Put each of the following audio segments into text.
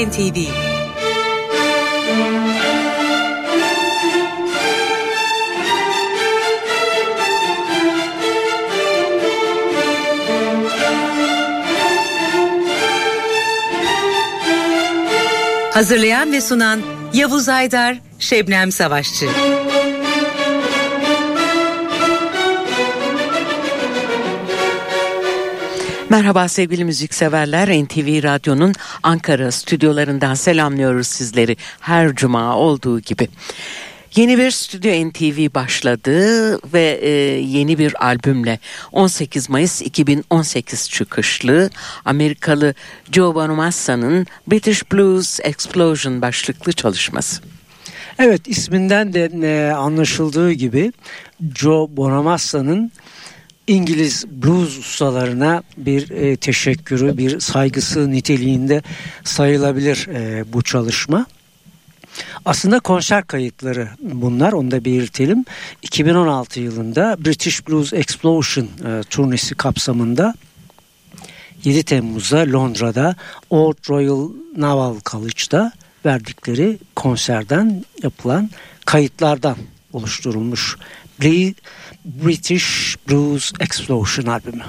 NTV Hazırlayan ve sunan Yavuz Aydar, Şebnem Savaşçı. Merhaba sevgili müzikseverler. NTV Radyo'nun Ankara stüdyolarından selamlıyoruz sizleri her cuma olduğu gibi. Yeni bir Stüdyo NTV başladı ve e, yeni bir albümle 18 Mayıs 2018 çıkışlı Amerikalı Joe Bonamassa'nın British Blues Explosion başlıklı çalışması. Evet isminden de e, anlaşıldığı gibi Joe Bonamassa'nın İngiliz blues ustalarına bir e, teşekkürü, bir saygısı niteliğinde sayılabilir e, bu çalışma. Aslında konser kayıtları bunlar onu da belirtelim. 2016 yılında British Blues Explosion e, turnesi kapsamında 7 Temmuz'da Londra'da Old Royal Naval College'da verdikleri konserden yapılan kayıtlardan oluşturulmuş British Blues Explosion albümü.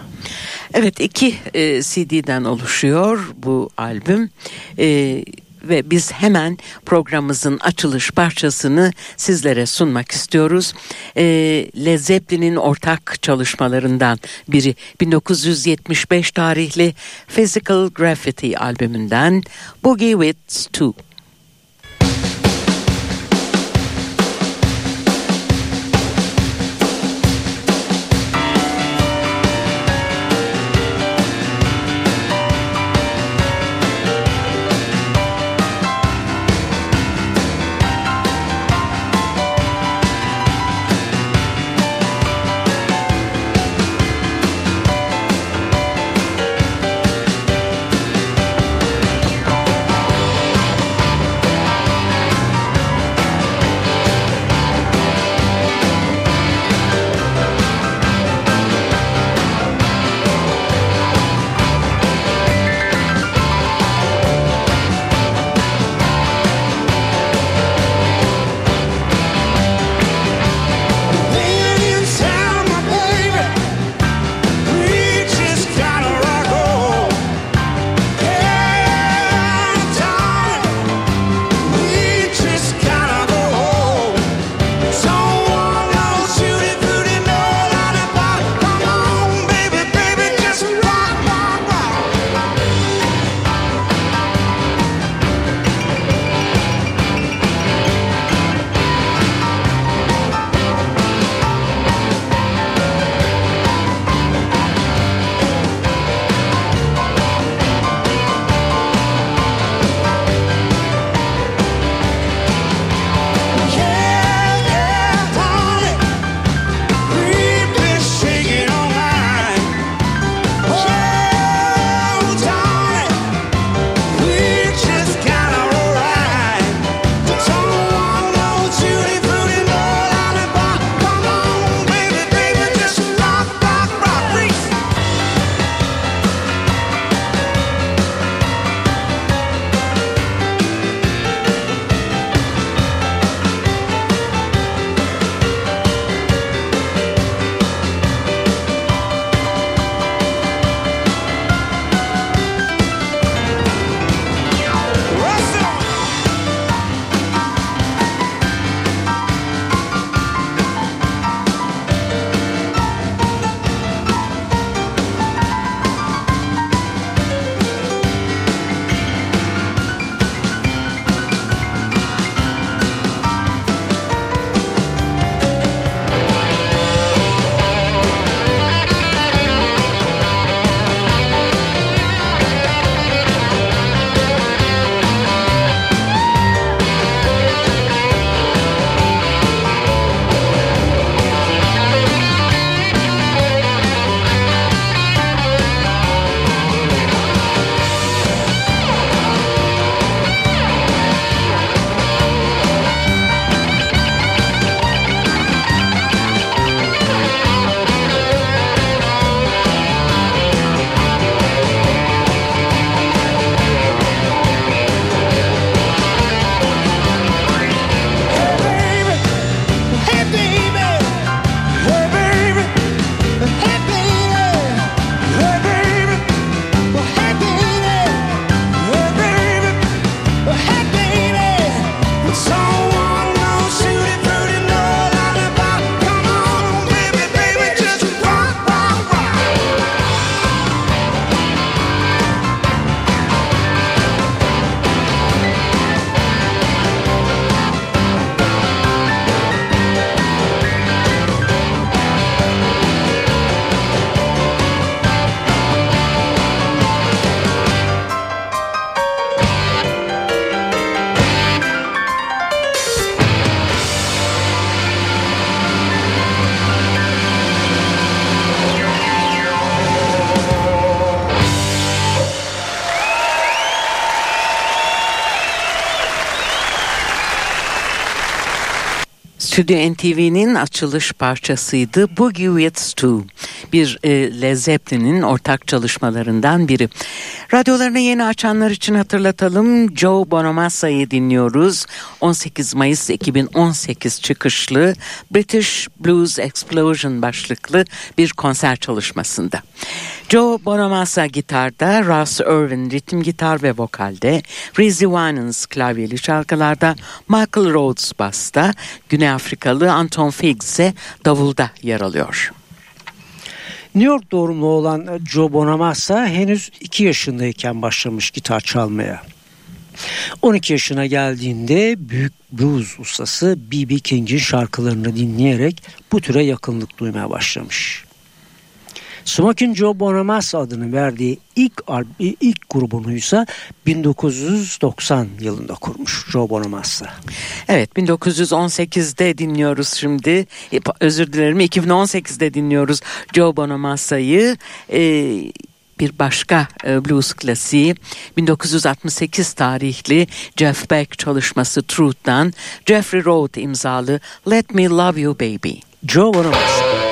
Evet iki e, CD'den oluşuyor bu albüm. E, ve biz hemen programımızın açılış parçasını sizlere sunmak istiyoruz. E, Led Zeppelin'in ortak çalışmalarından biri 1975 tarihli Physical Graffiti albümünden Boogie With Two. Stüdyo NTV'nin açılış parçasıydı Boogie with Stu. Bir e, Led Zeppelin'in ortak çalışmalarından biri. Radyolarını yeni açanlar için hatırlatalım. Joe Bonamassa'yı dinliyoruz. 18 Mayıs 2018 çıkışlı British Blues Explosion başlıklı bir konser çalışmasında. Joe Bonamassa gitarda, Russ Irwin ritim gitar ve vokalde, Rizzy Winans klavyeli şarkılarda, Michael Rhodes basta, Güney Afrikalı Anton Figgs ise davulda yer alıyor. New York doğumlu olan Joe Bonamassa henüz 2 yaşındayken başlamış gitar çalmaya. 12 yaşına geldiğinde büyük blues ustası B.B. King'in şarkılarını dinleyerek bu türe yakınlık duymaya başlamış. Smoking Joe Bonamassa adını verdiği ilk ilk grubunu ise 1990 yılında kurmuş Joe Bonamassa. Evet 1918'de dinliyoruz şimdi. E, özür dilerim 2018'de dinliyoruz Joe Bonamassa'yı. Ee, bir başka e, blues klasiği 1968 tarihli Jeff Beck çalışması Truth'tan Jeffrey Roth imzalı Let Me Love You Baby. Joe Bonamassa.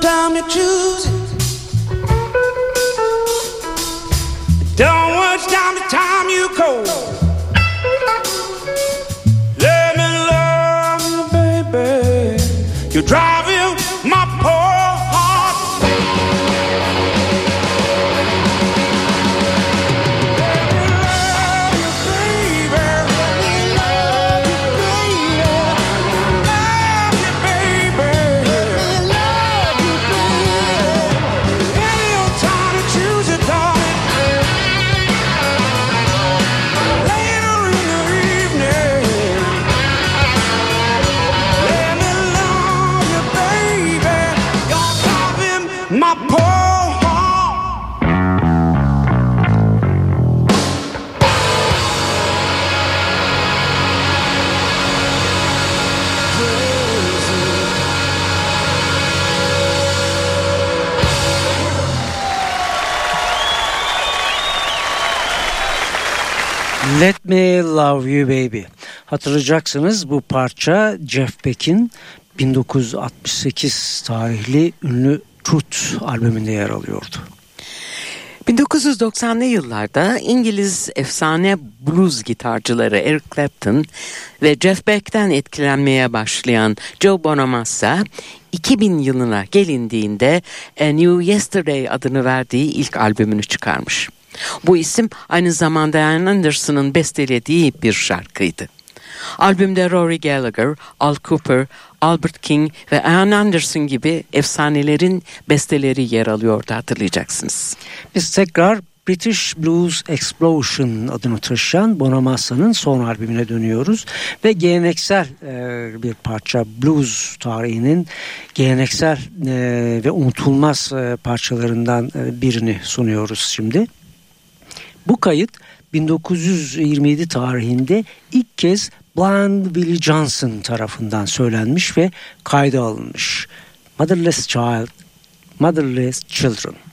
time to choose Let Me Love You Baby. Hatırlayacaksınız bu parça Jeff Beck'in 1968 tarihli ünlü Truth albümünde yer alıyordu. 1990'lı yıllarda İngiliz efsane blues gitarcıları Eric Clapton ve Jeff Beck'ten etkilenmeye başlayan Joe Bonamassa 2000 yılına gelindiğinde A New Yesterday adını verdiği ilk albümünü çıkarmış. Bu isim aynı zamanda Ian Anderson'ın bestelediği bir şarkıydı. Albümde Rory Gallagher, Al Cooper, Albert King ve Ian Anderson gibi efsanelerin besteleri yer alıyordu hatırlayacaksınız. Biz tekrar British Blues Explosion adını taşıyan Bonamassa'nın son albümüne dönüyoruz ve geleneksel e, bir parça blues tarihinin geleneksel e, ve unutulmaz e, parçalarından e, birini sunuyoruz şimdi. Bu kayıt 1927 tarihinde ilk kez Blind Willie Johnson tarafından söylenmiş ve kayda alınmış. Motherless Child, Motherless Children.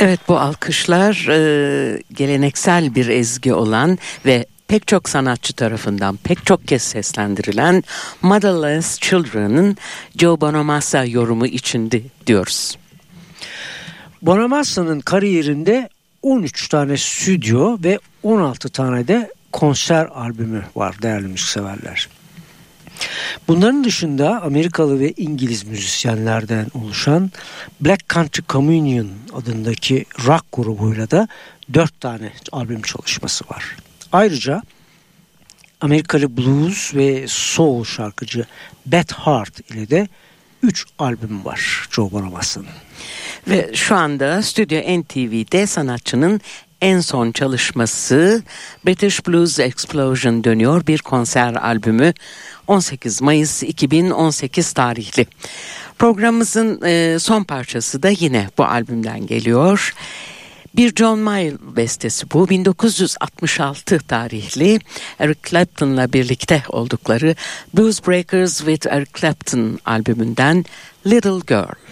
Evet bu alkışlar e, geleneksel bir ezgi olan ve pek çok sanatçı tarafından pek çok kez seslendirilen Motherless Children'ın Joe Bonamassa yorumu içindi diyoruz. Bonamassa'nın kariyerinde 13 tane stüdyo ve 16 tane de konser albümü var değerli müzikseverler. Bunların dışında Amerikalı ve İngiliz müzisyenlerden oluşan Black Country Communion adındaki rock grubuyla da dört tane albüm çalışması var. Ayrıca Amerikalı blues ve soul şarkıcı Beth Hart ile de 3 albüm var Joe Bonamassa'nın. Ve şu anda Stüdyo NTV'de sanatçının en son çalışması British Blues Explosion dönüyor bir konser albümü 18 Mayıs 2018 tarihli. Programımızın e, son parçası da yine bu albümden geliyor. Bir John Mayall bestesi bu 1966 tarihli Eric Clapton'la birlikte oldukları Blues Breakers with Eric Clapton albümünden Little Girl.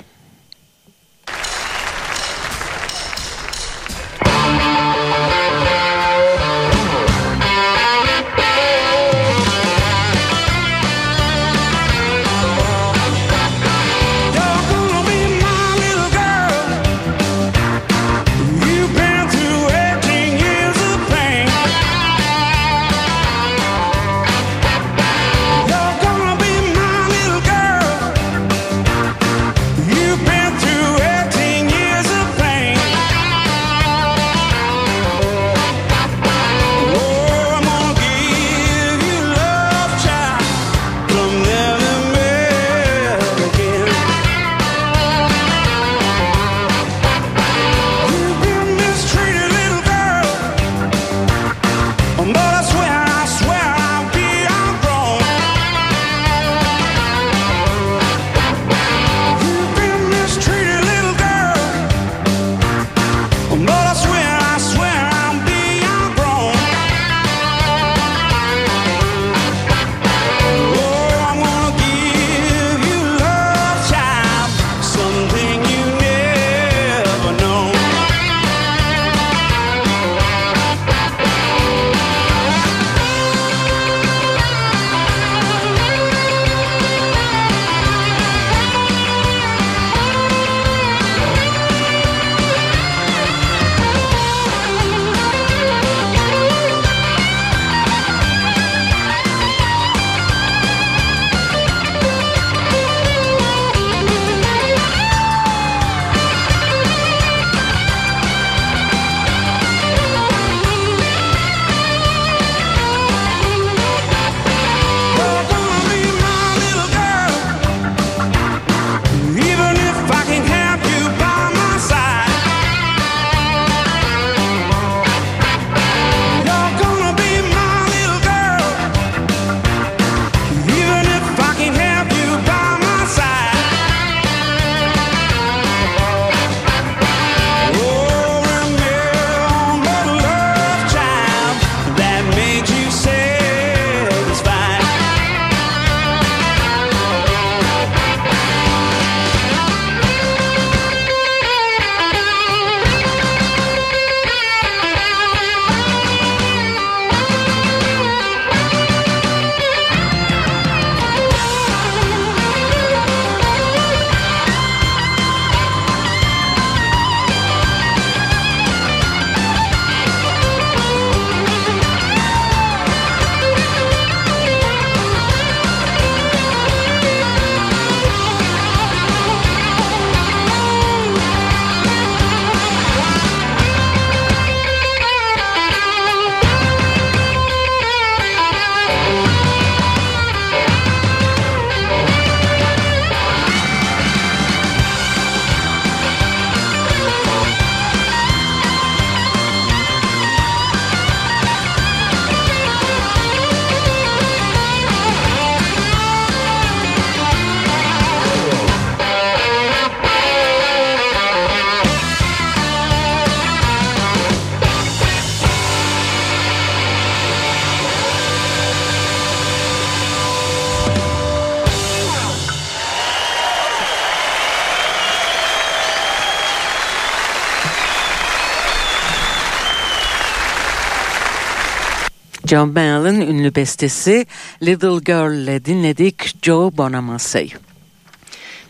John Mayall'ın ünlü bestesi Little Girl dinledik Joe Bonamassa'yı.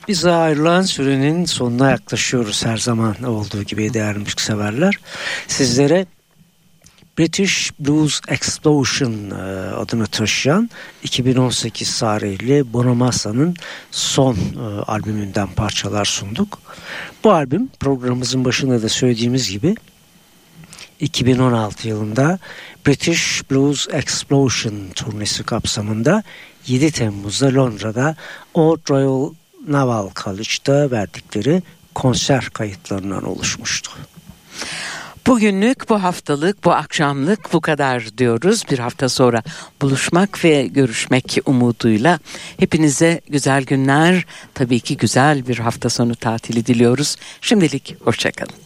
Bize ayrılan sürenin sonuna yaklaşıyoruz her zaman olduğu gibi değerli müzikseverler. Sizlere British Blues Explosion e, adını taşıyan 2018 tarihli Bonamassa'nın son e, albümünden parçalar sunduk. Bu albüm programımızın başında da söylediğimiz gibi 2016 yılında British Blues Explosion turnesi kapsamında 7 Temmuz'da Londra'da Old Royal Naval College'da verdikleri konser kayıtlarından oluşmuştu. Bugünlük, bu haftalık, bu akşamlık bu kadar diyoruz. Bir hafta sonra buluşmak ve görüşmek umuduyla hepinize güzel günler, tabii ki güzel bir hafta sonu tatili diliyoruz. Şimdilik hoşçakalın.